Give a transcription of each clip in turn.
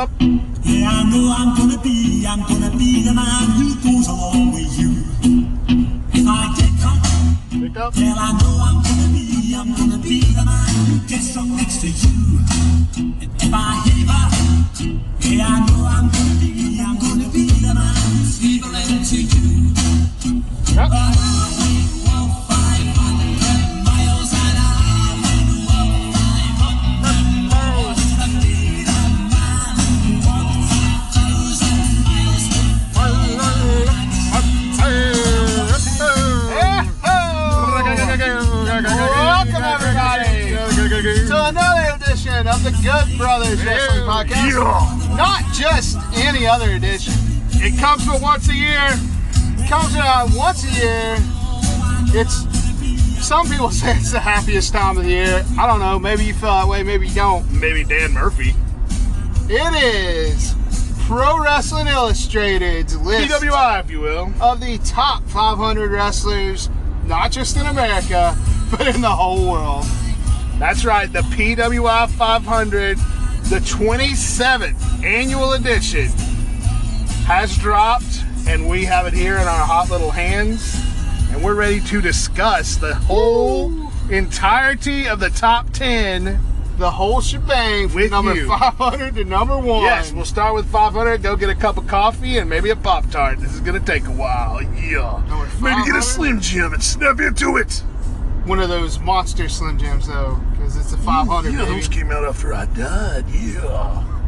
up. Other edition. It comes for once a year. It comes around uh, once a year. It's some people say it's the happiest time of the year. I don't know. Maybe you feel that way. Maybe you don't. Maybe Dan Murphy. It is Pro Wrestling Illustrated's list PWI, if you will. of the top 500 wrestlers, not just in America, but in the whole world. That's right, the PWI 500, the 27th annual edition, has dropped, and we have it here in our hot little hands. And we're ready to discuss the whole entirety of the top 10. The whole shebang from With number you. 500 to number one. Yes, we'll start with 500, go get a cup of coffee and maybe a Pop Tart. This is going to take a while. Yeah. Maybe get a Slim Jim and snap into it. One of those monster Slim Jims, though, because it's a 500. Yeah, baby. those came out after I died. Yeah.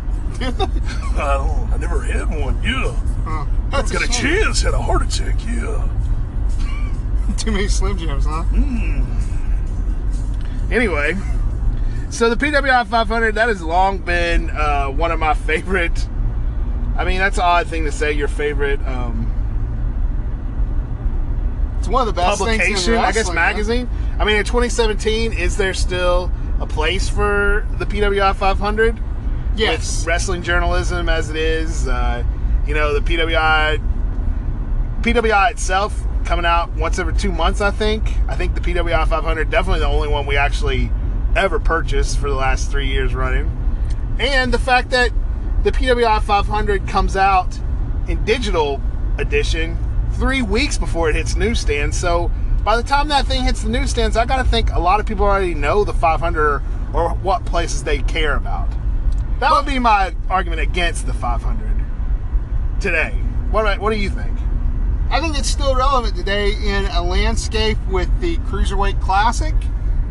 I don't. I never had one. Yeah. Huh. That's Got a shame. chance. Had a heart attack. Yeah. Too many Slim Jims, huh? Anyway, so the PWI 500 that has long been uh, one of my favorite. I mean, that's an odd thing to say. Your favorite um, It's one of the best things publication, in I guess, huh? magazine. I mean, in 2017, is there still a place for the PWI 500? Yes. with wrestling journalism as it is. Uh, you know, the PWI PWI itself coming out once every two months. I think. I think the PWI 500 definitely the only one we actually ever purchased for the last three years running, and the fact that the PWI 500 comes out in digital edition three weeks before it hits newsstands. So by the time that thing hits the newsstands, I gotta think a lot of people already know the 500 or what places they care about. That would be my argument against the 500 today. What what do you think? I think it's still relevant today in a landscape with the Cruiserweight Classic,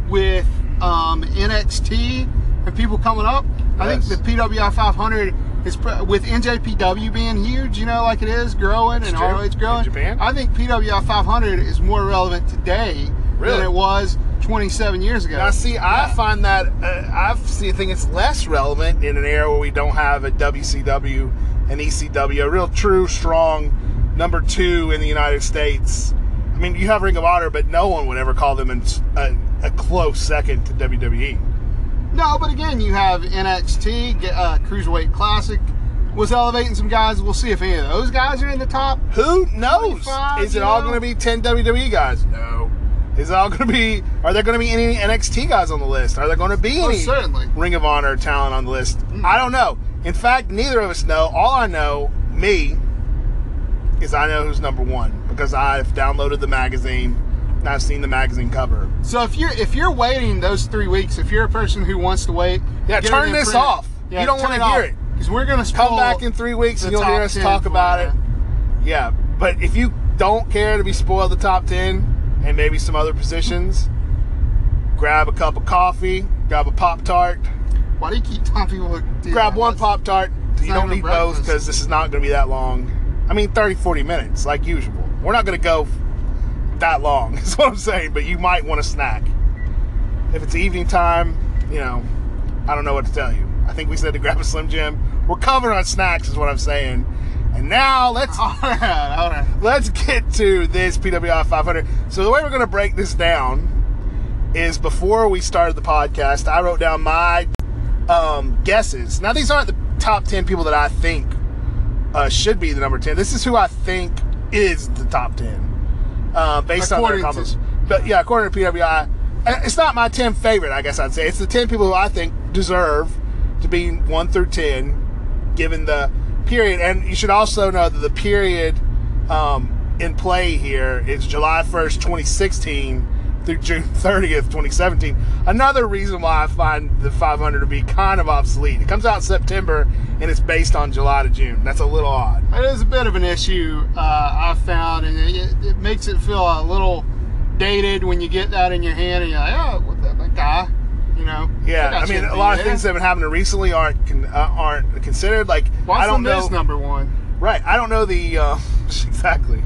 with um, NXT, and people coming up. I Yes. think the PWI 500 is with NJPW being huge, you know, like it is growing and. ROH growing. I think PWI 500 is more relevant today Really? than it was 27 years ago. Now, see, I Yeah. find that uh, I see think it's less relevant in an era where we don't have a WCW and ECW, a real true strong number two in the United States. I mean, you have Ring of Honor, but no one would ever call them a, a close second to. WWE. No, but again, you have NXT, uh, Cruiserweight Classic was elevating some guys. We'll see if any of those guys are in the top. Who knows? Is it you all going to be 10 WWE guys? No. Is it all going to be? Are there going to be any NXT guys on the list? Are there going to be Oh, any certainly. Ring of Honor talent on the list? Hmm. I don't know. In fact, neither of us know. All I know, me, is I know who's number one because I've downloaded the magazine and I've seen the magazine cover. So if you're if you're waiting those three weeks, if you're a person who wants to wait, Yeah, turn this print. off. You don't wanna hear it. because we're gonna Come back in three weeks and you'll hear us talk about it. Yeah, but if you don't care to be spoiled the top 10 and maybe some other positions, grab a cup of coffee, grab a Pop Tart, Why do you keep telling people? to do grab that? one That's- Pop Tart. You don't even need both breakfast. because this is not going to be that long. I mean, 30, 40 minutes, like usual. We're not going to go that long, is what I'm saying, but you might want a snack. If it's evening time, you know, I don't know what to tell you. I think we said to grab a Slim Jim. We're covered on snacks, is what I'm saying. And now let's All right, all right. let's get to this PWI 500. So the way we're going to break this down is before we started the podcast, I wrote down my um, guesses. Now these aren't the top 10 people that I think uh, should be the number 10. This is who I think is the top 10 uh, based on their According to- comments. But yeah, according to PWI, it's not my 10 favorite. I guess I'd say it's the 10 people who I think deserve to be one through 10 given the period. And you should also know that the period um, in play here is July 1st, 2016 through June 30th, 2017. Another reason why I find the 500 to be kind of obsolete. It comes out in September and it's based on July to June. That's a little odd. It is a bit of an issue uh, I've found, and it, it makes it feel a little dated when you get that in your hand and you're like, oh, what the, guy, you know? Yeah, I mean, a lot of things that have been happening recently aren't con- uh, aren't considered. Like What's I don't know. Number one? Right. I don't know the uh, exactly.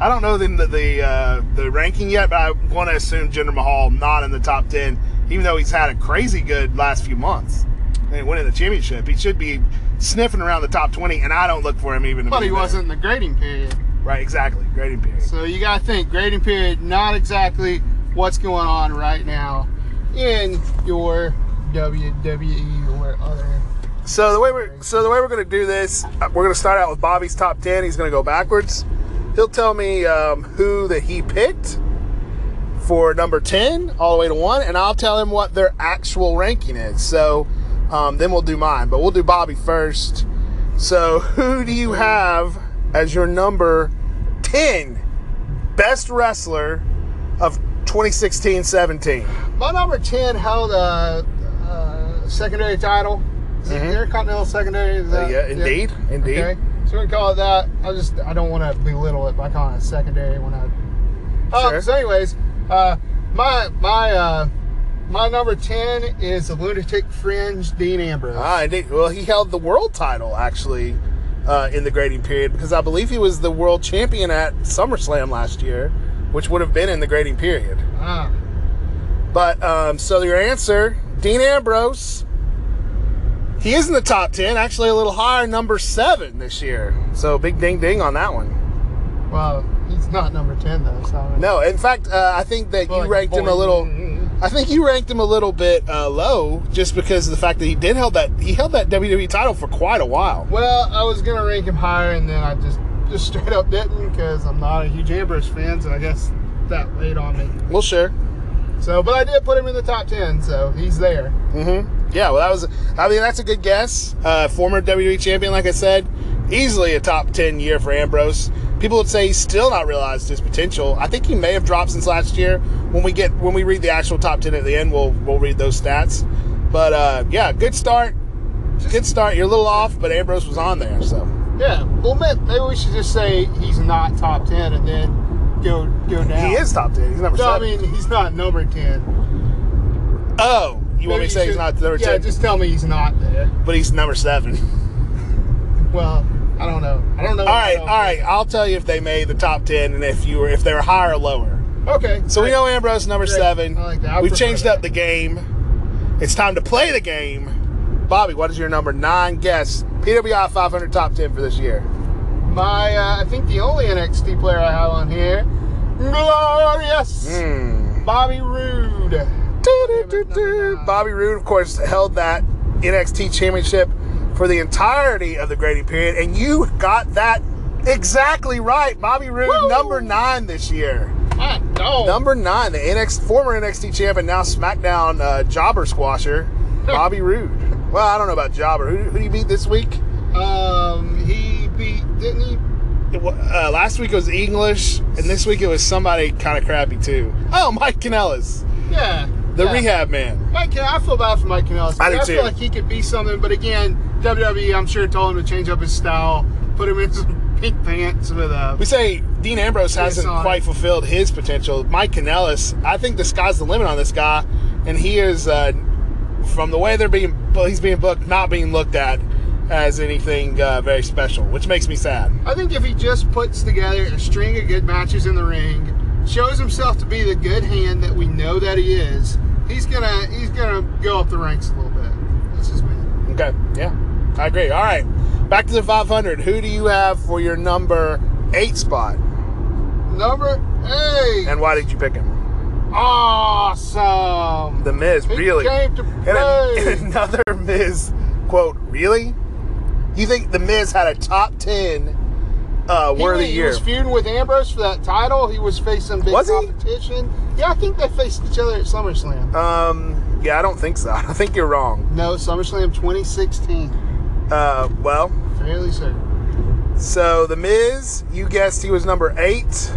I don't know the the uh, the ranking yet, but I want to assume Jinder Mahal not in the top ten, even though he's had a crazy good last few months and winning the championship. He should be sniffing around the top twenty, and I don't look for him even. To But he there. wasn't in the grading period. right. Exactly. Grading period. So you got to think grading period, not exactly what's going on right now in your WWE or other. So the way we're so the way we're gonna do this, uh, we're gonna start out with Bobby's top ten. He's gonna go backwards. He'll tell me um, who that he picked for number ten all the way to one, and I'll tell him what their actual ranking is. So um, then we'll do mine, but we'll do Bobby first. So who do you have as your number ten best wrestler of 2016-17? My number 10 held a, a secondary title. Is Mhm. Intercontinental secondary? Is that, yeah, indeed, indeed. Okay. So we can call it that. I just I don't want to belittle it by calling it secondary when I. Oh, Sure. so anyways, uh, my my uh, my number ten is the lunatic fringe Dean Ambrose. Ah, indeed. Well, he held the world title actually uh, in the grading period because I believe he was the world champion at SummerSlam last year, which would have been in the grading period. Ah, But um, so your answer, Dean Ambrose. He is in the top ten, actually a little higher, number seven this year. So big ding ding on that one. well, he's not number ten though. So No, in fact, uh, I think that you Like, ranked him a little. I think you ranked him a little bit uh, low, just because of the fact that he did held that he held that WWE title for quite a while. Well, I was gonna rank him higher, and then I just just straight up didn't because I'm not a huge Ambrose fan. So I guess that weighed on me. Well, sure. So, but I did put him in the top ten, so he's there. Mm-hmm. Yeah, well, that was. I mean, that's a good guess. Uh, former WWE champion, like I said, easily a top ten year for Ambrose. People would say he's still not realized his potential. I think he may have dropped since last year. When we get when we read the actual top ten at the end, we'll we'll read those stats. But uh, yeah, good start. Good start. You're a little off, but Ambrose was on there. So Yeah. Well, maybe we should just say he's not top ten, and then go go down. he is top ten. He's number No, I mean he's not number ten. oh, you want me to say he's not number Yeah, ten, just tell me he's not there. but he's number seven. Well, I don't know. I don't know. All right, all right. I'll tell you if they made the top ten and if you were if they were higher or lower. Okay. So we know Ambrose number Great. seven. I like that. I We've changed that. up the game. It's time to play the game. Bobby, what is your number nine guess? PWI 500 top 10 for this year. My, uh, I think the only NXT player I have on here, glorious Hmm. Bobby Roode. Doo-doo-doo-doo. Bobby Roode, of course, held that NXT championship for the entirety of the grading period, and you got that exactly right. Bobby Roode, Woo! number nine this year. Number nine, the NXT former NXT champ and now SmackDown uh, jobber squasher, Bobby Roode. Well, I don't know about jobber. Who, who do you beat this week? Um, he beat, didn't he? Uh, last week it was English, and this week it was somebody kind of crappy too. Oh, Mike Kanellis, Yeah. the yeah. rehab man. Mike, Can- I feel bad for Mike Kanellis. I do I too. feel like he could be something, but again, WWE, I'm sure told him to change up his style, put him in some pink pants with a. We say Dean Ambrose hasn't quite fulfilled his potential. Mike Kanellis, I think the sky's the limit on this guy, and he is, uh, from the way they're being, he's being booked, not being looked at as anything uh, very special, which makes me sad. I think if he just puts together a string of good matches in the ring, shows himself to be the good hand that we know that he is, he's gonna he's gonna go up the ranks a little bit. That's just me. Okay, yeah, I agree. All right, back to the 500. Who do you have for your number eight spot, Number eight. and why did you pick him? Awesome. The Miz, He really? came to And, play. and another Miz quote, really? You think the Miz had a top ten uh, He, word of the he was feuding with Ambrose for that title. He was facing big Was he? competition. Yeah, I think they faced each other at SummerSlam. Um, yeah, I don't think so. I think you're wrong. no, SummerSlam 2016. Uh, well, Fairly certain. so the Miz, you guessed he was number eight.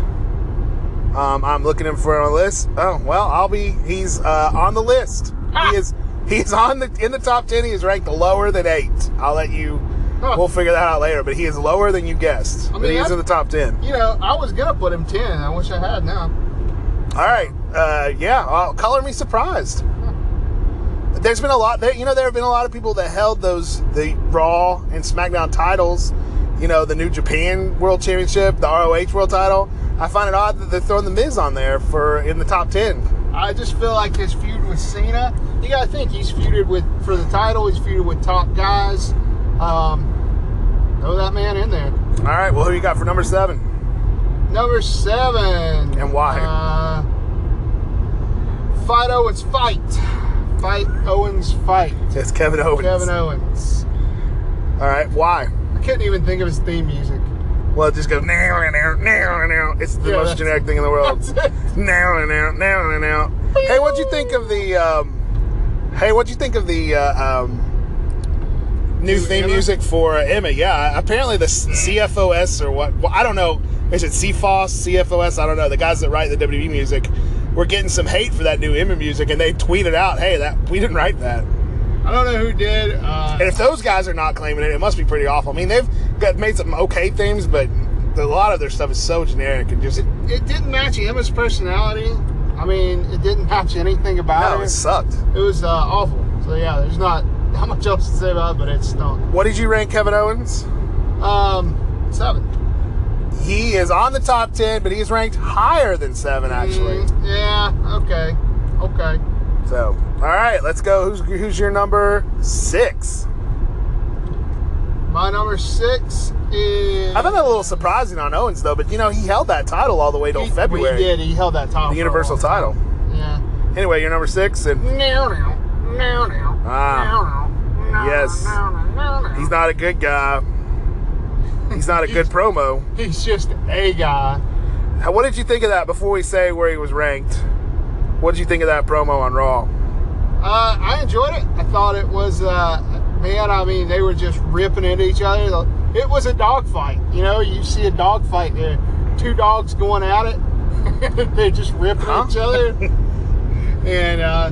Um, I'm looking him for on the list. Oh well, I'll be. He's uh, on the list. Ah. He is. He's on the in the top ten. He is ranked lower than eight. I'll let you. Huh. We'll figure that out later. But he is lower than you guessed. mean, but he is in the top ten. You know, I was gonna put him ten. I wish I had now. All right. Uh, yeah. Uh, color me surprised. There's been a lot. There, you know, there have been a lot of people that held those the Raw and SmackDown titles. You know, the New Japan World Championship, the ROH World Title. I find it odd that they're throwing the Miz on there for in the top ten. I just feel like his feud with Cena. You gotta think he's feuded with for the title. He's feuded with top guys. Um, throw that man in there. All right. Well, who you got for number seven? Number seven. And why? Uh, fight Owens fight. Fight Owens fight. It's Kevin Owens. Kevin Owens. All right. Why? I couldn't even think of his theme music. Well, it just goes now and now, now and now. It's the Yeah, most generic thing in the world. Now and now, now and now. Hey, what'd you think of the? Um, hey, what'd you think of the uh, um, new New theme Emma? music for uh, Emma? Yeah, apparently the CFOS or what? Well, I don't know. Is it CFOS, CFOS? I don't know. The guys that write the WWE music were getting some hate for that new Emma music, and they tweeted out, "Hey, that we didn't write that." I don't know who did. Uh, And if those guys are not claiming it, it must be pretty awful. I mean, they've got made some okay themes, but a lot of their stuff is so generic and just it didn't match Emma's personality. I mean, it didn't match anything about no, her. it sucked. It was uh, awful. So yeah, there's not not much else to say about it, but it's stunk. What did you rank Kevin Owens? Um, seven. He is on the top 10, but he's ranked higher than seven, actually. Mm, yeah. Okay. Okay. So, all right, let's go. Who's, who's your number six? My number six is. I found that a little surprising on Owens, though, but you know, he held that title all the way till he, February. He did. He held that title. The Universal title. Yeah. Anyway, you're number six, and Now, now, now, now. Ah. Now, now, Yes. now, now, now, now. he's not a good guy. He's not a good promo. He's just a guy. What did you think of that before we say where he was ranked? What did you think of that promo on Raw? Uh, I enjoyed it. I thought it was, uh, man, I mean, they were just ripping into each other. It was a dog fight. You know, you see a dog fight there. Two dogs going at it. They're just ripping Huh? each other. and uh,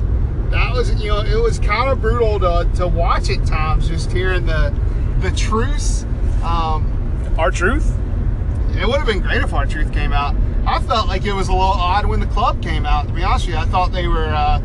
that was, you know, it was kind of brutal to, to watch at times, just hearing the, the truth. Um, R-Truth? it would have been great if R-Truth came out. I felt like it was a little odd when the club came out. To be honest with you, I thought they were uh,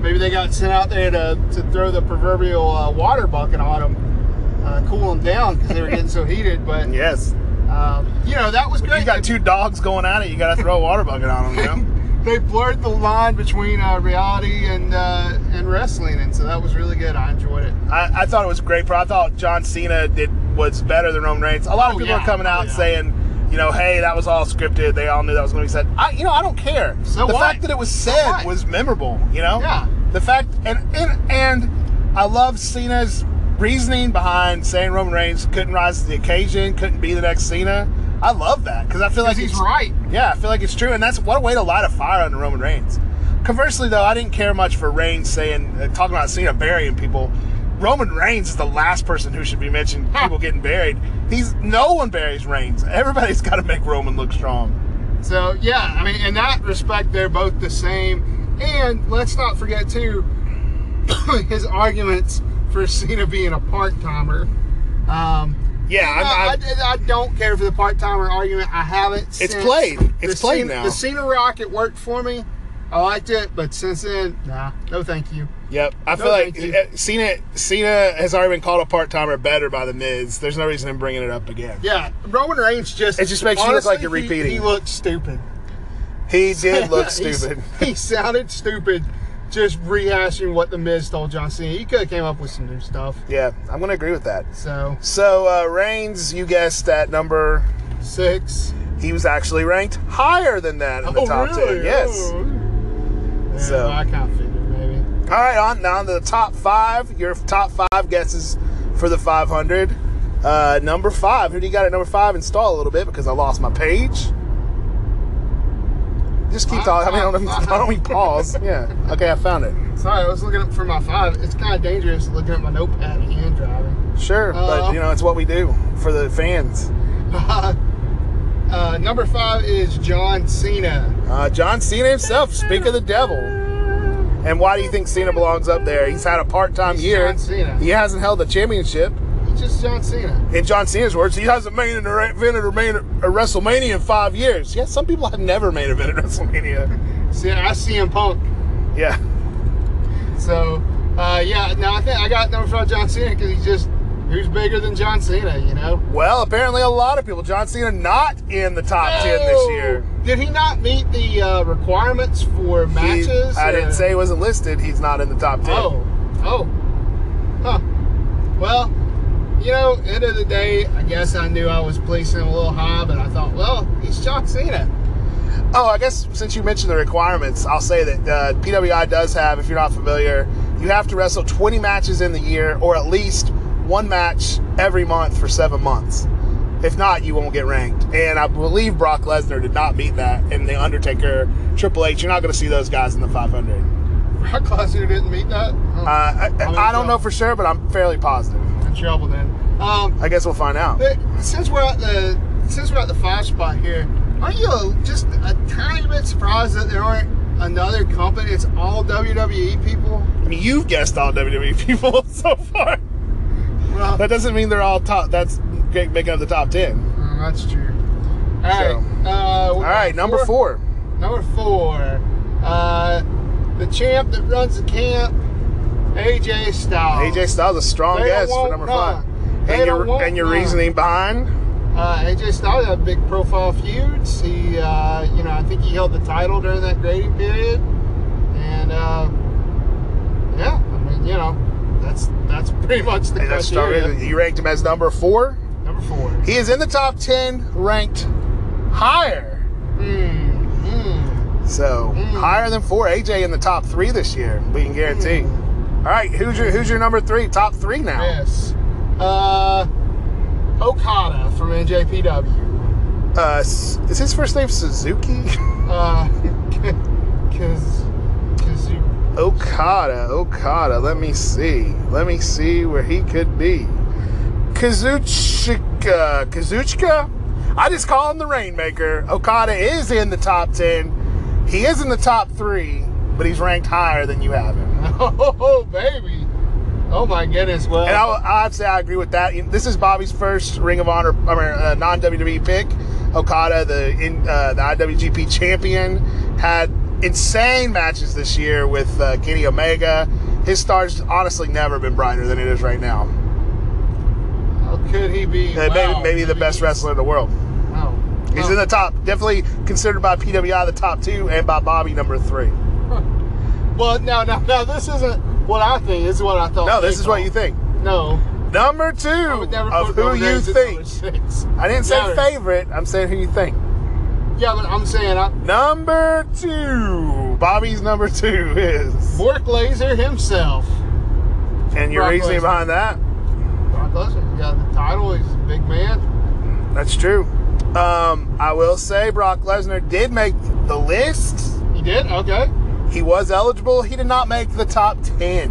maybe they got sent out there to, to throw the proverbial uh, water bucket on them, uh, cool them down because they were getting so heated. But Yes. um, you know that was great. You got two dogs going at it. You got to throw a water bucket on them. You know? they blurred the line between uh, reality and uh, and wrestling, and so that was really good. I enjoyed it. I, I thought it was great. But I thought John Cena did was better than Roman Reigns. A lot of Oh, people yeah. are coming out Oh, yeah. saying, you know, hey, that was all scripted. They all knew that was going to be said. I, you know, I don't care. So the what? fact that it was said what? was memorable. You know. Yeah. The fact and and and I love Cena's reasoning behind saying Roman Reigns couldn't rise to the occasion, couldn't be the next Cena. I love that because I feel like he's right. yeah, I feel like it's true, and that's what a way to light a fire under Roman Reigns. Conversely, though, I didn't care much for Reigns saying, uh, talking about Cena burying people. Roman Reigns is the last person who should be mentioned. People getting buried. He's no one buries Reigns. Everybody's got to make Roman look strong. So yeah, I mean, in that respect, they're both the same. And let's not forget too his arguments for Cena being a part timer. Um, Yeah, know, I'm- I, I don't care for the part timer argument. I haven't. It's played. It's played Cena, now. The Cena Rocket worked for me. I liked it, but since then, nah, no, thank you. Yep, I feel like you. Cena Cena has already been called a part timer better by the Miz. There's no reason in bringing it up again. Yeah, Roman Reigns just It just makes you look like you're repeating. He, looked stupid. He did look stupid. he sounded stupid, just rehashing what the Miz told John Cena. He could have came up with some new stuff. Yeah, I'm gonna agree with that. So So uh, Reigns, you guessed that number. six. He was actually ranked higher than that in the oh top really? ten. Yes. Oh. Yeah, So- I kind of figured maybe. All right, on now to the top five. Your top five guesses for the 500. Uh, number five. Who do you got at number five? Install a little bit because I lost my page. just keep talking. I mean, five, why don't we pause? Yeah. Okay, I found it. Sorry, I was looking up for my five. It's kind of dangerous looking at my notepad and driving. Sure, Uh, but you know, it's what we do for the fans. uh, number five is John Cena. Uh, John Cena himself, speak of the devil. And why do you think Cena belongs up there? He's had a part-time He's year. John Cena. He hasn't held a championship. He's just John Cena. In John Cena's words, he hasn't evented or main a WrestleMania in five years. Yeah, some people have never made main evented WrestleMania. See, I CM Punk. Yeah. So, uh, yeah, no, I think I got number five John Cena because he's just who's bigger than John Cena, you know? Well, apparently a lot of people. John Cena not in the top ten this Oh! year. Did he not meet the uh, requirements for He- matches? I or- didn't say he wasn't listed. He's not in the top ten. Oh, oh, huh. Well, you know, end of the day, I guess I knew I was placing him a little high, but I thought, well, he's John Cena. Oh, I guess since you mentioned the requirements, I'll say that uh, PWI does have, if you're not familiar, you have to wrestle 20 matches in the year or at least one match every month for seven months. If not, you won't get ranked. And I believe Brock Lesnar did not meet that. And The Undertaker, Triple H, you're not going to see those guys in the 500. Brock Lesnar didn't meet that. Oh, Uh, I, I'm I don't know for sure, but I'm fairly positive. in trouble then. Um, I guess we'll find out. but since we're at the since we're at the five spot here, aren't you just a tiny bit surprised that there aren't another company? It's all WWE people. I mean, you've guessed all WWE people so far. Well, That doesn't mean they're all top. That's great, making up the top 10. mm, that's true. All right. Uh, All right, number four. Number four, uh, the champ that runs the camp, AJ Styles. AJ Styles, a strong They guess for number five. They And your and your reasoning behind? Uh, AJ Styles had big profile feuds. He, uh, you know, I think he held the title during that grading period, and uh, yeah, I mean, you know, that's that's pretty much the that's criteria. You ranked him as number four. Number four. He is in the top ten, ranked higher. Mm, mm. So Mm. higher than four. AJ in the top three this year. We can guarantee. Mm. All right, who's your who's your number three? Top three now. Yes. Uh, Okada from NJPW. Uh, is his first name Suzuki? Uh, cause, cause you, Okada, Okada. Let me see. Let me see where he could be. Kazuchika, Kazuchika. I just call him the Rainmaker. Okada is in the top ten. He is in the top three, but he's ranked higher than you have him. oh baby, oh my goodness. Well, And I'll, I'd say I agree with that. This is Bobby's first Ring of Honor, I mean, uh, non WWE pick. Okada, the uh, the IWGP champion, had insane matches this year with uh, Kenny Omega. His star's honestly never been brighter than it is right now. how could he be? Uh, maybe, Wow, maybe the best wrestler in the world. Wow. He's Oh. in the top, definitely considered by PWI the top two, and by Bobby number three. Well, no, no, no. This isn't what I think. This is what I thought. No, this is what you think. No, Number two of who you think. I didn't say favorite. I'm saying who you think. Yeah, but I'm saying I, Number two. Bobby's number two is. Bork Laser himself. And your Brock reasoning Lesnar. behind that? Brock Lesnar he got the title. He's a big man. That's true. Um, I will say Brock Lesnar did make the list. He did. Okay. He was eligible. He did not make the top 10.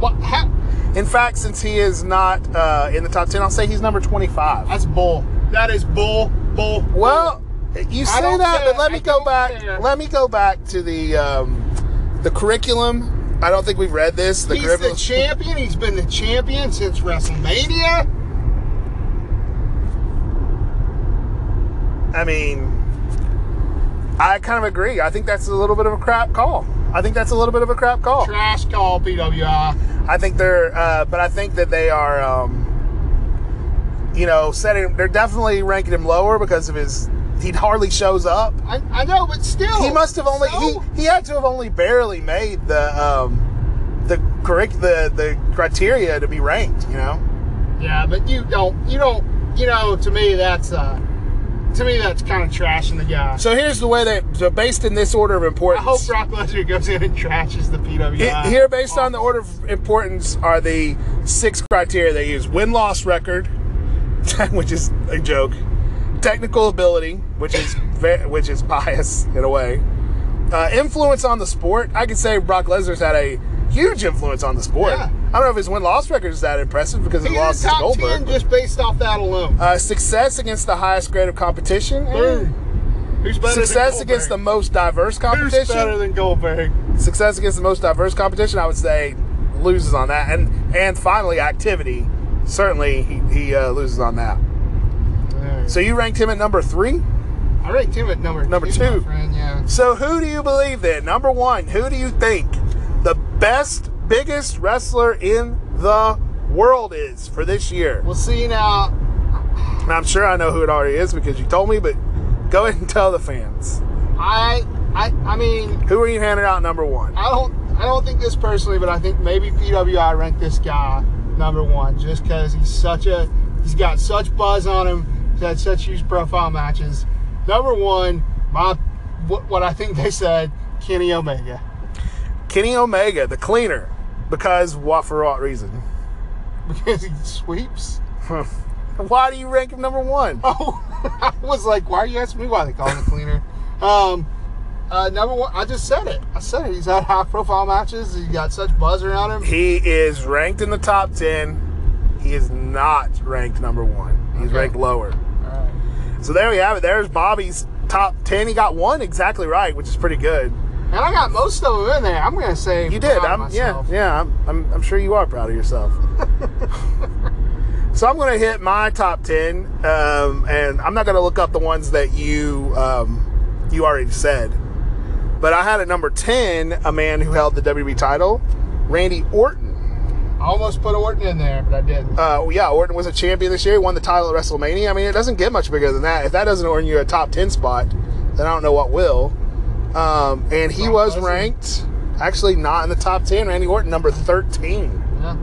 What? How, In fact, since he is not uh, in the top 10, I'll say he's number 25. that's bull. That is bull. Bull. bull. Well, you say that, but let me I go back. Let me go back to the um, the curriculum. I don't think we've read this. The he's the curriculum. champion. He's been the champion since WrestleMania. I mean, I kind of agree. I think that's a little bit of a crap call. I think that's a little bit of a crap call. Trash call, PWI. I think they're, uh, but I think that they are, um, you know, setting. They're definitely ranking him lower because of his. He hardly shows up. I, I know, but still. He must have only. So? He, he had to have only barely made the um, the correct the the criteria to be ranked. You know. Yeah, but you don't. You don't. You know, to me, that's uh, to me that's kind of trashing the guy. So here's the way that. So based in this order of importance. I hope Brock Lesnar goes in and trashes the PWI. He- Here, based on the order of importance, are the six criteria they use: win loss record, which is a joke; technical ability, which is which is bias in a way; Uh, influence on the sport. I could say Brock Lesnar's had a huge influence on the sport. Yeah. I don't know if his win loss record is that impressive because he He's lost top Goldberg. ten just based off that alone. Uh, success against the highest grade of competition. Boom. Who's better Success than against the most diverse competition. Who's better than Goldberg? Success against the most diverse competition. I would say loses on that, and and finally activity. Certainly he, he uh, loses on that. So you ranked him at number three. I ranked him at number Number two, two. friend. Yeah. So who do you believe then? Number one, who do you think the best, biggest wrestler in the world is for this year? We'll see now. And I'm sure I know who it already is because you told me, but go ahead and tell the fans. I, I, I mean, Who are you handing out number one? I don't, I don't think this personally, but I think maybe PWI ranked this guy number one just because he's such a, he's got such buzz on him. Had such huge profile matches. Number one, my, what, what I think they said, Kenny Omega. Kenny Omega, the cleaner. Because what for what reason? Because he sweeps. Why do you rank him number one? Oh, I was like, why are you asking me why they call him the cleaner? Um, uh, number one, I just said it. I said it. He's had high profile matches. He's got such buzz around him. He is ranked in the top 10. He is not ranked number one. He's Okay. ranked lower. So there we have it. There's Bobby's top 10. He got one exactly right, which is pretty good. And I got most of them in there. I'm gonna say You did. I'm, yeah, yeah. I'm, I'm, I'm sure you are proud of yourself. so I'm going to hit my top 10, um, and I'm not going to look up the ones that you um, you already said. But I had at number 10 a man who held the WWE title, Randy Orton. I almost put Orton in there, but I didn't. Uh, yeah, Orton was a champion this year. He won the title at WrestleMania. I mean, it doesn't get much bigger than that. If that doesn't earn you a top 10 spot, then I don't know what will. Um, and he Brock was Lesnar. ranked, actually not in the top 10. Randy Orton, number 13. yeah.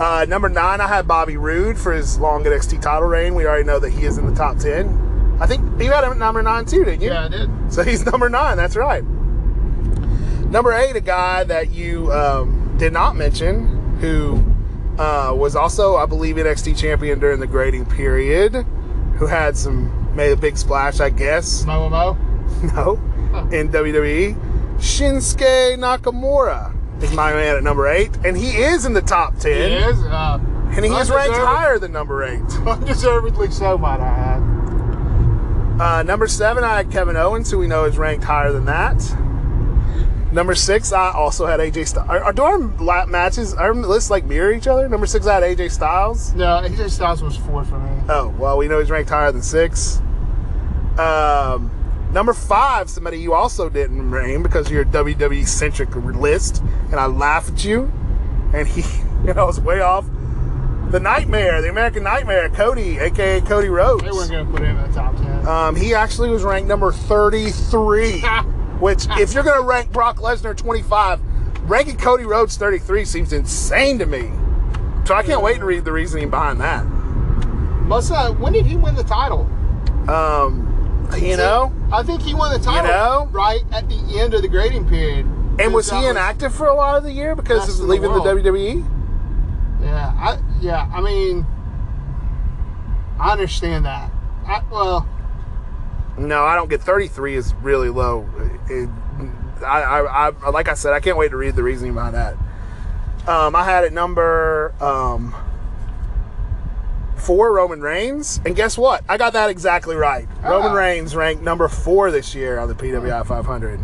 Uh, number 9, I had Bobby Roode for his long NXT title reign. We already know that he is in the top 10. I think you had him at number 9 too, didn't you? yeah, I did. So he's number nine. That's right. Number eight, a guy that you um, did not mention, who uh, was also, I believe, NXT champion during the grading period, who had some made a big splash, I guess. Mo Mo. No, in WWE, Shinsuke Nakamura is my man at number eight, and he is in the top ten. He is. Uh, and he is ranked higher than number eight. Undeservedly so, might I add. Uh, number seven, I had Kevin Owens, who we know is ranked higher than that. Number six, I also had AJ Styles. Are, are, do our lap matches, our lists like mirror each other? Number six, I had AJ Styles. No, AJ Styles was four for me. Oh, well, we know he's ranked higher than six. Um, number five, somebody you also didn't name because you're WWE centric list, and I laughed at you, and he, you know, was way off. The Nightmare, the American Nightmare, Cody, aka Cody Rhodes. They weren't gonna put him in the top ten. Um, he actually was ranked number 33, which, if you're going to rank Brock Lesnar 25, ranking Cody Rhodes 33 seems insane to me. So I can't wait to read the reasoning behind that. Must uh, when did he win the title? Um, you know, I think he won the title know? right at the end of the grading period. and was he inactive for a lot of the year because of in the leaving the. WWE? Yeah, I yeah, I mean, I understand that. I, well, No, I don't get 33 is really low. It- I, I, I, like I said, I can't wait to read the reasoning behind that. Um, I had it number um, four, Roman Reigns, and guess what? I got that exactly right. Roman Ah. Reigns ranked number four this year on the PWI 500.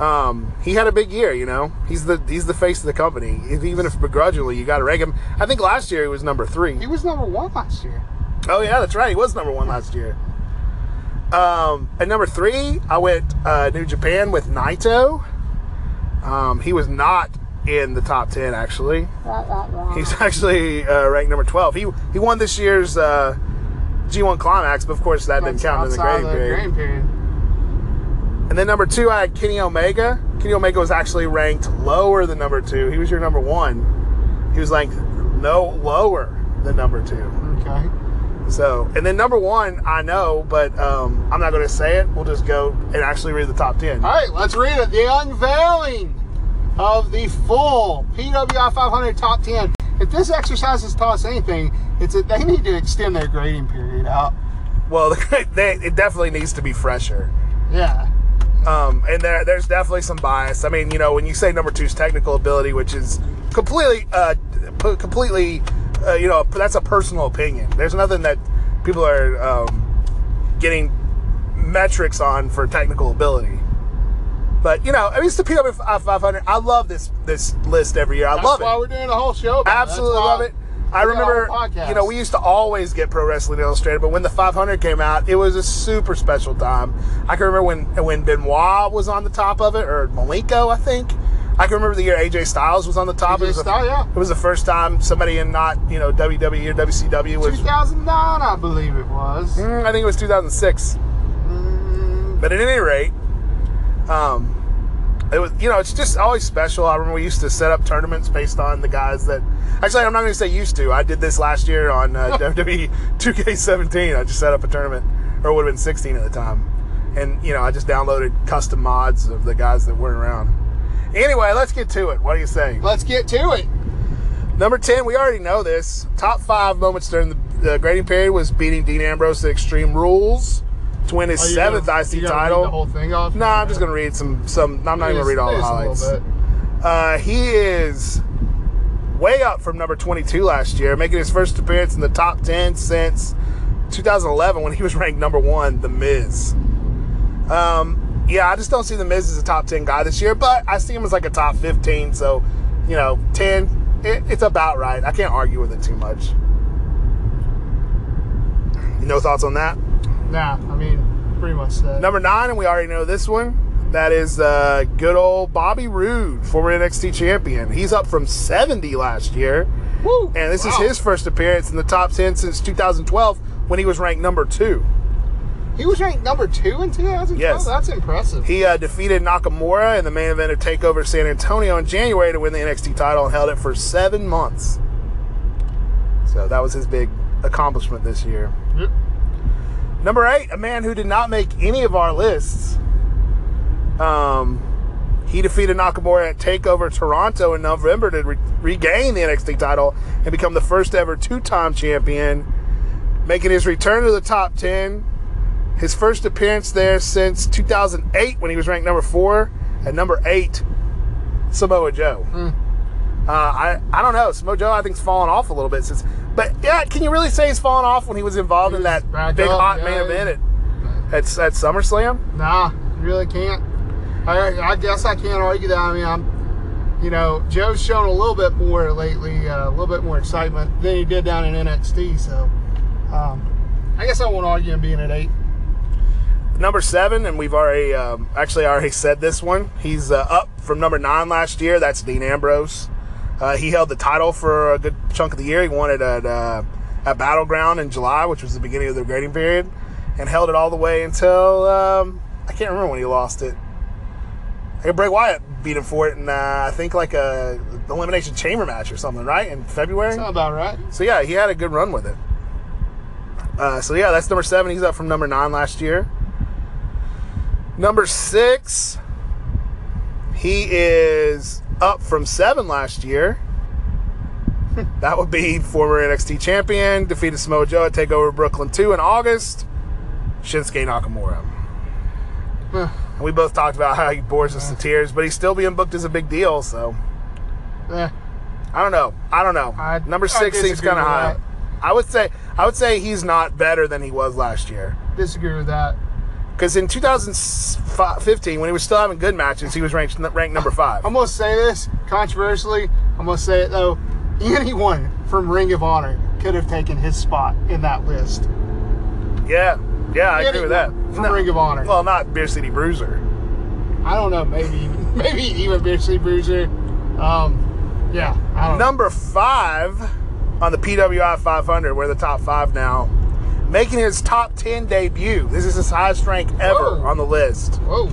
Um, he had a big year, you know. He's the he's the face of the company. Even if begrudgingly, you got to rank him. I think last year he was number three. he was number one last year. Oh yeah, that's right. He was number one last year. Um, at number three, I went uh, New Japan with Naito. Um, he was not in the top ten actually. He's actually uh, ranked number twelve. He he won this year's uh, G1 Climax, but of course that didn't count in the outside grading period. grading period. And then number two, I had Kenny Omega. Kenny Omega was actually ranked lower than number two. He was your number one. He was ranked no lower than number two. Okay. So, and then number one, I know, but um, I'm not going to say it. We'll just go and actually read the top 10. All right, let's read it. The unveiling of the full PWI 500 top 10. If this exercise has taught us anything, it's that they need to extend their grading period out. Well, they, it definitely needs to be fresher. Yeah. Um, and there, there's definitely some bias. I mean, you know, when you say number two's technical ability, which is completely, uh, completely, uh, you know, that's a personal opinion. There's nothing that people are um, getting metrics on for technical ability. But you know, I mean, it's the PW 500. I love this this list every year. I That's love why it. we're doing a whole show. Absolutely That's love it. I we got a remember, you know, we used to always get Pro Wrestling Illustrated, but when the 500 came out, it was a super special time. I can remember when when Benoit was on the top of it, or Malenko, I think. I can remember the year AJ Styles was on the top. AJ it, was the, Styles, yeah. it was the first time somebody in not you know WWE or WCW was. 2009, I believe it was. Mm, I think it was 2006. Mm, But at any rate, um, it was you know it's just always special. I remember we used to set up tournaments based on the guys that. Actually, I'm not going to say used to. I did this last year on uh, WWE 2K17. I just set up a tournament, or it would have been 16 at the time, and you know I just downloaded custom mods of the guys that weren't around. Anyway, let's get to it. What do you say? let's get to it. Number 10, we already know this. Top five moments during the, the grading period was beating Dean Ambrose at Extreme Rules to win his you seventh gonna- IC you gonna read title. The whole thing off. No, I'm just gonna read some. Some. I'm not even gonna read all the highlights. Uh, he is way up from number 22 last year, making his first appearance in the top 10 since 2011 when he was ranked number one. The Miz. Um, yeah, I just don't see the Miz as a top 10 guy this year, but I see him as like a top 15. So, you know, 10. It, it's about right. I can't argue with it too much. No thoughts on that? Nah, I mean, pretty much that. Number nine, and we already know this one. That is uh, good old Bobby Roode, former NXT champion. He's up from 70 last year, Woo! and this is his first appearance in the top 10 since 2012 when he was ranked number two. He was ranked number two in 2012. Yes. that's impressive. He uh, defeated Nakamura in the main event of TakeOver San Antonio in January to win the NXT title and held it for seven months. So that was his big accomplishment this year. Yep. Number eight, a man who did not make any of our lists. Um, he defeated Nakamura at Takeover Toronto in November to re- regain the NXT title and become the first ever two-time champion, making his return to the top ten. His first appearance there since 2008 when he was ranked number four. And number eight, Samoa Joe. Uh, I I don't know. Samoa Joe I think's fallen off a little bit since. But yeah, can you really say he's fallen off when he was involved in that big up, hot yeah. main event at at, at SummerSlam? Nah, you really can't. I, I guess I can't argue that. I mean, I'm, you know, Joe's shown a little bit more lately, uh, a little bit more excitement than he did down in NXT. So, um, I guess I won't argue him being at eight. Number seven, and we've already um, actually already said this one. He's uh, up from number nine last year. That's Dean Ambrose. Uh, he held the title for a good chunk of the year. He won it at uh, at Battleground in July, which was the beginning of the grading period, and held it all the way until um, I can't remember when he lost it. I think Bray Wyatt beat him for it and uh, I think like a elimination chamber match or something, right? In February. About right. So yeah, he had a good run with it. Uh, so yeah, that's number seven. He's up from number nine last year. Number six, he is up from seven last year. that would be former NXT champion, defeated Samoa Joe at Takeover Brooklyn 2 in August. Shinsuke Nakamura. Huh. We both talked about how he bores us to tears, but he's still being booked as a big deal. So Eh, I don't know. I don't know. I- Number six seems kind of high. that. I would say I would say he's not better than he was last year. disagree with that. Because in 2015, when he was still having good matches, he was ranked ranked number five. I'm gonna say this controversially. I'm gonna say it though. Anyone from Ring of Honor could have taken his spot in that list. Yeah, yeah, I agree with that. From Ring of Honor. Well, not Beer City Bruiser. I don't know. Maybe, maybe even Beer City Bruiser. Um, yeah, I don't know. Number five on the PWI 500. We're the top five now. Making his top 10 debut. This is his highest rank ever Whoa. on the list. Whoa.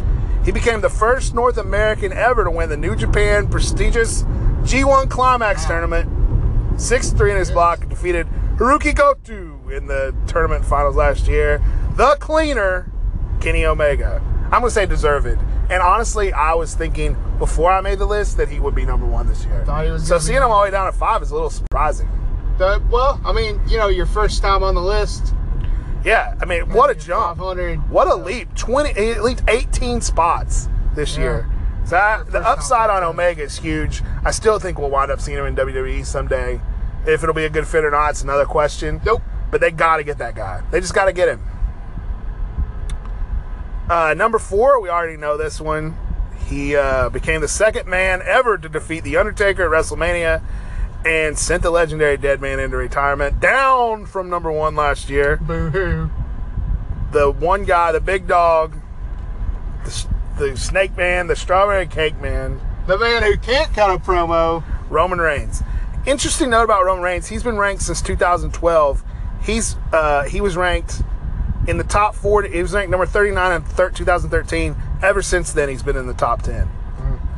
He became the first North American ever to win the New Japan prestigious G1 Climax tournament. 6 3 in his block, defeated Hirooki Goto in the tournament finals last year. The cleaner, Kenny Omega. I'm going to say deserved. And honestly, I was thinking before I made the list that he would be number one this year. Thought he was So seeing him all the way down at five is a little surprising. The- well, I mean, you know, your first time on the list. Yeah, I mean, what a jump! What a leap! Twenty, he leaped eighteen spots this Yeah. year. So that, the upside on Omega is huge. I still think we'll wind up seeing him in WWE someday. If it'll be a good fit or not, it's another question. Nope. But they got to get that guy. They just got to get him. Uh, number four, we already know this one. He uh, became the second man ever to defeat The Undertaker at WrestleMania and sent the legendary Dead Man into retirement, down from number one last year. Boo hoo. The one guy, the big dog, the, the Snake Man, the Strawberry Cake Man, The man who can't cut a promo. Roman Reigns. Interesting note about Roman Reigns: he's been ranked since 2012. He's uh, he was ranked in the top 40. He was ranked number 39 in thir- 2013. Ever since then, he's been in the top 10.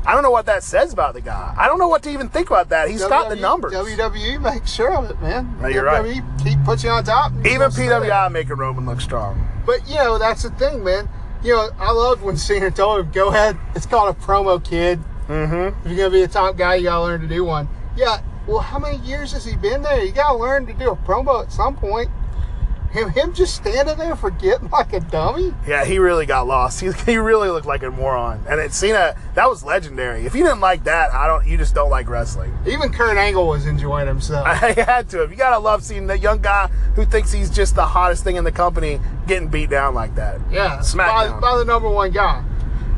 I don't know what that says about the guy. I don't know what to even think about that. He's got the numbers. WWE makes sure of it, man. No, you're right. WWE keep put you on top. Even gonna stay there. PWI making Roman look strong. But you know, that's the thing, man. You know, I loved when Cena told him, "Go ahead, it's called a promo, kid. Mm-hmm. If you're gonna be a top guy, you gotta learn to do one." Yeah. Well, how many years has he been there? You gotta learn to do a promo at some point. Him, him just standing there forgetting like a dummy. Yeah, he really got lost. He, he really looked like a moron. And it Cena, that was legendary. If you didn't like that, I don't. You just don't like wrestling. Even Kurt Angle was enjoying himself. I had to. You gotta love seeing the young guy who thinks he's just the hottest thing in the company getting beat down like that. Yeah, by, SmackDown. by the number one guy.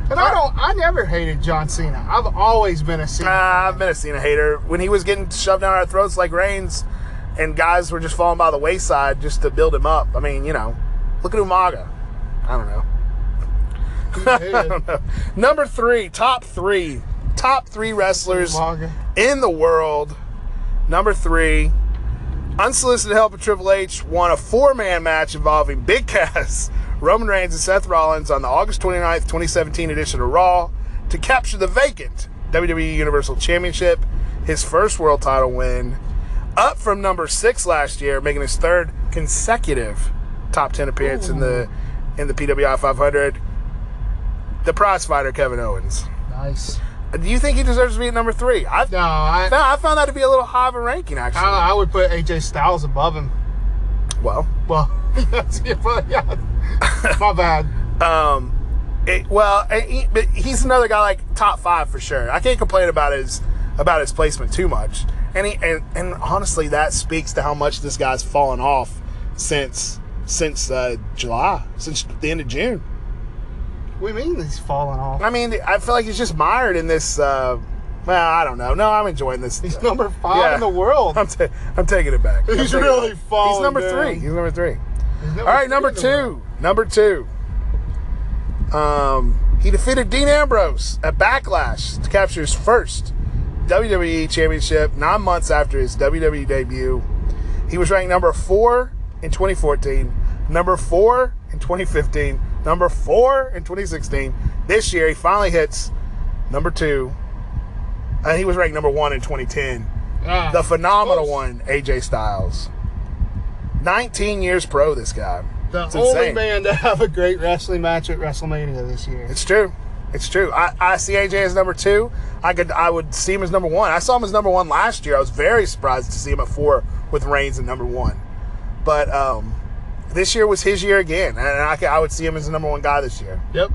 And I don't. I never hated John Cena. I've always been a Cena. Uh. I've been a Cena hater. When he was getting shoved down our throats like Reigns, and guys were just falling by the wayside just to build him up. I mean, you know, look at Umaga. I don't know. I don't know. Number three, top three, top three wrestlers Umaga. in the world. Number three, unsolicited help of Triple H won a four-man match involving Big Cass, Roman Reigns, and Seth Rollins on the August 29th, 2017 edition of Raw to capture the vacant WWE Universal Championship, his first world title win, up from number six last year, making his third consecutive top 10 appearance in the in the PWI 500. The prize fighter Kevin Owens. Nice. Do you think he deserves to be at number three? I No, I, no, I found that to be a little high of a ranking, actually. I, I would put AJ Styles above him. well, Well, yeah. My bad. um, it, well, he, but he's another guy like top five for sure. I can't complain about his about his placement too much, and he and, and honestly, that speaks to how much this guy's fallen off since since uh, July, since the end of June. We mean he's falling off. I mean, I feel like he's just mired in this. Uh, well, I don't know. No, I'm enjoying this. He's number five Yeah. in the world. I'm, ta- I'm taking it back. I'm He's really falling He's number down. three. He's number three. He's All right, number two. Number two. Um, he defeated Dean Ambrose at Backlash to capture his first WWE Championship nine months after his WWE debut. He was ranked number four in 2014, number four in 2015, number four in 2016. This year, he finally hits number two, and he was ranked number one in 2010 Ah, the phenomenal one, AJ Styles. 19 years pro, this guy. The It's only insane. man to have a great wrestling match at WrestleMania this year. It's true. It's true. I, I see AJ as number two. I could I would see him as number one. I saw him as number one last year. I was very surprised to see him at four with Reigns at number one. But um, this year was his year again, and I, could- I would see him as the number one guy this year. Yep.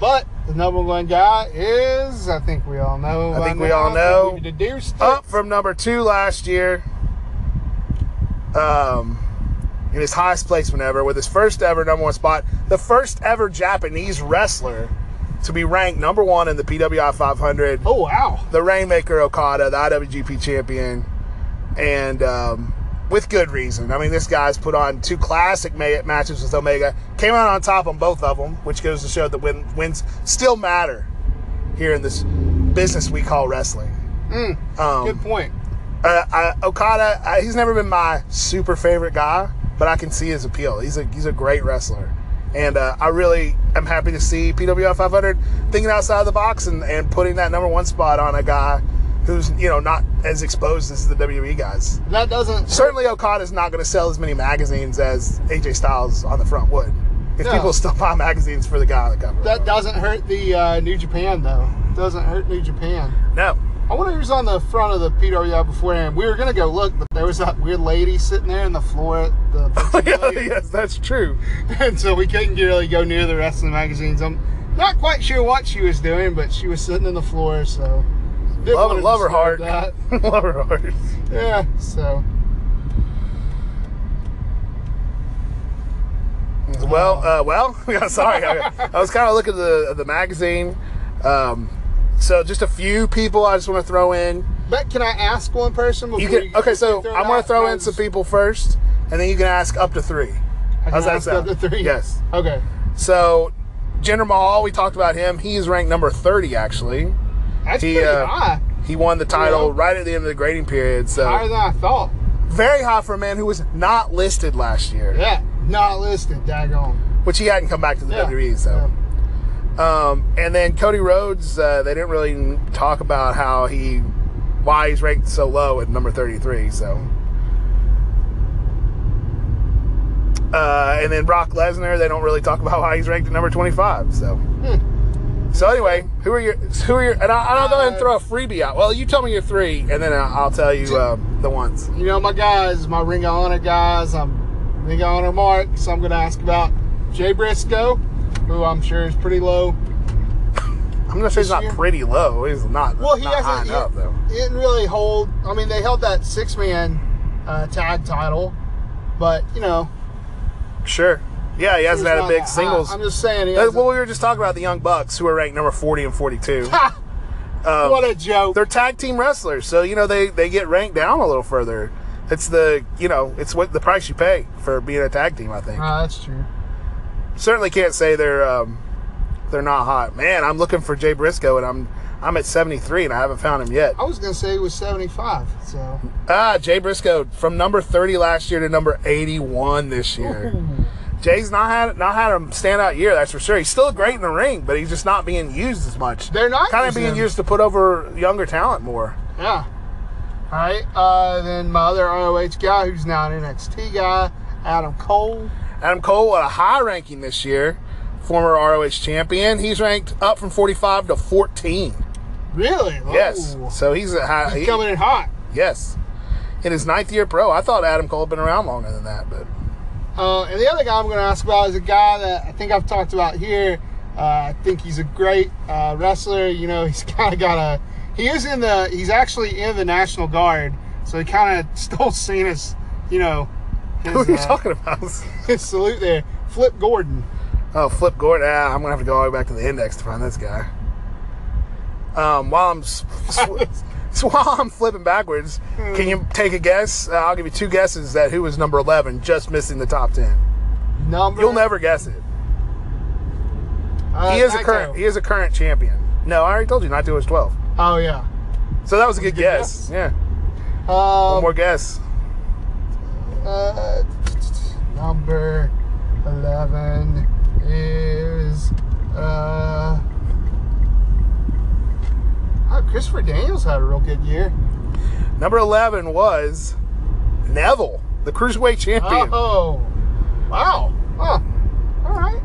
But the number one guy is, I think we all know. I think we now, all know. we. Up from number two last year. Um, in his highest placement ever, with his first ever number one spot, the first ever Japanese wrestler to be ranked number one in the PWI 500. Oh wow. the Rainmaker Okada, the IWGP champion, and um, with good reason. I mean, this guy's put on two classic ma- matches with Omega, came out on top on both of them, which goes to show that win- wins still matter here in this business we call wrestling. Um, Good point. uh, I, Okada, I, he's never been my super favorite guy, but I can see his appeal. He's a he's a great wrestler, and uh, I really am happy to see PWI 500 thinking outside of the box and, and putting that number one spot on a guy who's you know not as exposed as the WWE guys. That doesn't Certainly, Okada's not going to sell as many magazines as AJ Styles on the front would. If No. people still buy magazines for the guy on the cover, that doesn't hurt the uh, New Japan though. Doesn't hurt New Japan. no, I wonder who's on the front of the PWI beforehand. We were gonna go look, but there was that weird lady sitting there in the floor. At the yeah, yes, that's true. and so we couldn't really go near the rest of the magazines. I'm not quite sure what she was doing, but she was sitting on the floor, so didn't Love, love her heart. That. love her heart. Yeah, so Well, uh, well, yeah, sorry. I, I was kind of looking at the the magazine. Um, so just a few people I just want to throw in. But can I ask one person before You you can okay. So I'm going to throw in some people first, and then you can ask up to three. I How's that sound? up to three. Yes. Okay. So Jinder Mahal, we talked about him. He's ranked number 30 actually. That's He, pretty uh, high. He won the title Yeah. right at the end of the grading period. So Higher than I thought. very high for a man who was not listed last year, Yeah. Not listed. Daggone. which he hadn't come back to the Yeah. WWE. So. Um, and then Cody Rhodes, uh, they didn't really talk about how he, why he's ranked so low at number 33. So, uh, and then Brock Lesnar, they don't really talk about why he's ranked at number 25. So, so anyway, who are your, who are your, and I, I'll go ahead and throw a freebie out. Well, you tell me your three, and then I'll, I'll tell you uh, the ones. You know my guys, my Ring of Honor guys. I'm Ring of Honor Mark, so I'm going to ask about Jay Briscoe, who I'm sure is pretty low. I'm gonna say he's not year? pretty low. He's not, Well, he not hasn't. enough he, though. he didn't really hold. I mean, they held that six man uh, tag title, but you know, Sure. Yeah, he hasn't had a big that high. singles. I'm just saying. He well, we were just talking about the Young Bucks, who are ranked number 40 and 42. Um, what a joke! they're tag team wrestlers, so you know they they get ranked down a little further. It's the you know it's what the price you pay for being a tag team. I think Ah, that's true. Certainly can't say they're um, they're not hot. Man, I'm looking for Jay Briscoe, and I'm I'm at 73, and I haven't found him yet. I was gonna say he was 75. So Ah, Jay Briscoe from number 30 last year to number 81 this year. Jay's not had not had a standout year, that's for sure. He's still great in the ring, but he's just not being used as much. They're not kind of being him. used to put over younger talent more. yeah. All right. Uh, then my other ROH guy, who's now an NXT guy, Adam Cole. Adam Cole at a high ranking this year, former ROH champion. He's ranked up from 45 to 14. Really? Yes, Ooh. so he's a high. He's he- coming in hot. yes, in his ninth year pro. I thought Adam Cole had been around longer than that, but Uh, and the other guy I'm going to ask about is a guy that I think I've talked about here. Uh, I think he's a great uh, wrestler. You know, he's kind of got a. He is in the. He's actually in the National Guard, so he kind of stole Cena's. You know, who are you uh, talking about? his salute there. Flip Gordon. Oh, Flip Gordon. Ah, I'm gonna have to go all the way back to the index to find this guy. Um, while I'm s- s- so while I'm flipping backwards, can you take a guess? Uh, I'll give you two guesses that who was number 11, just missing the top 10. Number. You'll never guess it. Uh, He is a current. He is a current champion. No, I already told you. Not Naito was 12. Oh yeah. So that was a good good guess. guess. Yeah. Um, One more guess. Uh, number 11 is uh oh, Christopher Daniels had a real good year. Number 11 was Neville, the cruiserweight champion. Oh, wow. Huh. All right.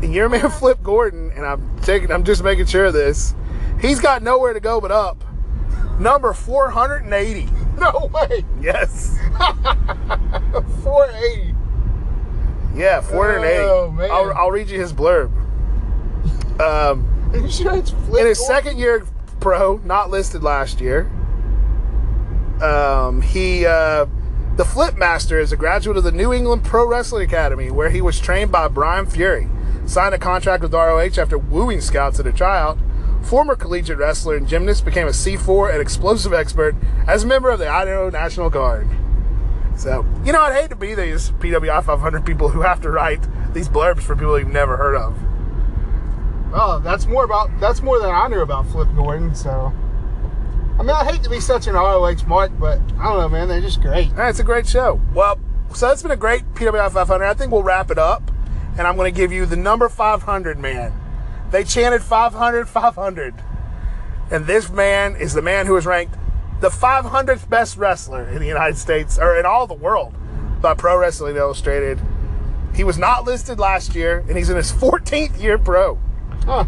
And your man Flip Gordon, and I'm taking, I'm just making sure of this. He's got nowhere to go but up. Number 480. No way. Yes. 480. Yeah, 480. Oh, man. I'll, I'll read you his blurb. Um, Are you sure it's Flip in his second year pro, not listed last year. Um, he, uh, the Flip Master, is a graduate of the New England Pro Wrestling Academy, where he was trained by Brian Fury. Signed a contract with ROH after wooing scouts at a tryout. Former collegiate wrestler and gymnast, became a C4 and explosive expert as a member of the Idaho National Guard. So, you know, I'd hate to be these PWI 500 people who have to write these blurbs for people you've never heard of. Oh, that's more about that's more than I knew about Flip Gordon. So, I mean, I hate to be such an ROH mark, but I don't know, man. They're just great. Right, it's a great show. Well, so that's been a great PWI 500. I think we'll wrap it up, and I'm going to give you the number 500 man. They chanted 500, 500. And this man is the man who is ranked the 500th best wrestler in the United States, or in all the world, by Pro Wrestling Illustrated. He was not listed last year, and he's in his 14th year pro. Huh.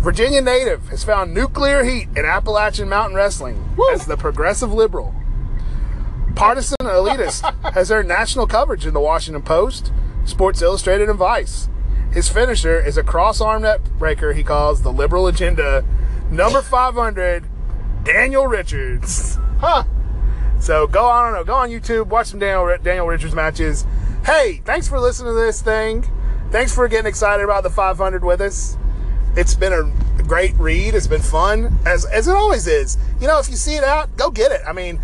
Virginia native has found nuclear heat in Appalachian Mountain Wrestling Woo. as the progressive liberal. Partisan elitist has earned national coverage in the Washington Post, Sports Illustrated, and Vice. His finisher is a cross arm net breaker he calls the liberal agenda. Number 500, Daniel Richards. Huh. So go on, know, go on YouTube, watch some Daniel Daniel Richards matches. Hey, thanks for listening to this thing. Thanks for getting excited about the 500 with us. It's been a great read. It's been fun, as as it always is. You know, if you see it out, go get it. I mean,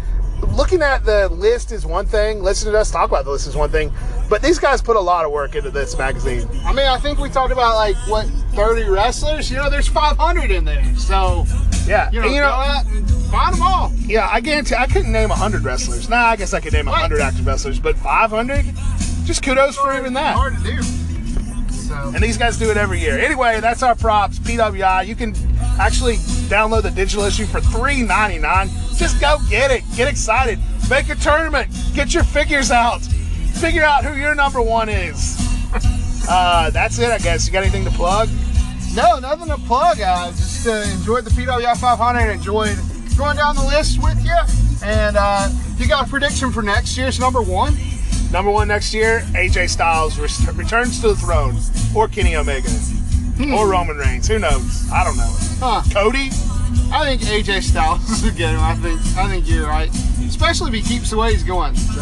looking at the list is one thing. Listening to us talk about the list is one thing. But these guys put a lot of work into this magazine. I mean, I think we talked about like what 30 wrestlers. You know, there's 500 in there. So Yeah, you know, and, you go know, out and find them all. yeah. I guarantee I couldn't name 100 wrestlers. Nah, I guess I could name What? 100 active wrestlers, but 500. Just kudos for even that. Hard to do. So And these guys do it every year. Anyway, that's our props, PWI. You can actually download the digital issue for $3.99. Just go get it. Get excited. Make a tournament. Get your figures out. Figure out who your number one is. uh, that's it, I guess. You got anything to plug? no, nothing to plug. I just uh, enjoyed the PWI 500. Enjoyed going down the list with you. And uh, you got a prediction for next year's number one? Number one next year, AJ Styles returns to the throne. Or Kenny Omega. Or Roman Reigns. Who knows? I don't know. Huh. Cody? I think AJ Styles is a good one. I think I think you're right, especially if he keeps the way he's going. So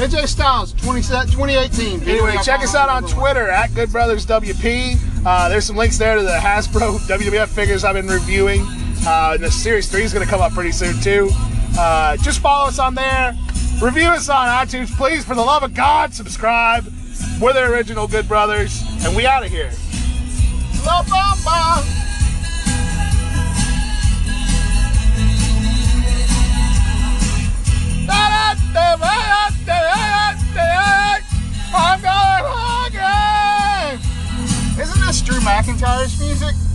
AJ Styles, 20, 2018. Anyway, check us out on Twitter at Good Brothers WP. Uh, there's some links there to the Hasbro WWF figures I've been reviewing. Uh, and the Series 3 is going to come up pretty soon, too. Uh, just follow us on there. Review us on iTunes, please. For the love of God, subscribe. We're the original Good Brothers, and we out of here. La Bamba. I'm going hungry. Isn't this Drew McIntyre's music?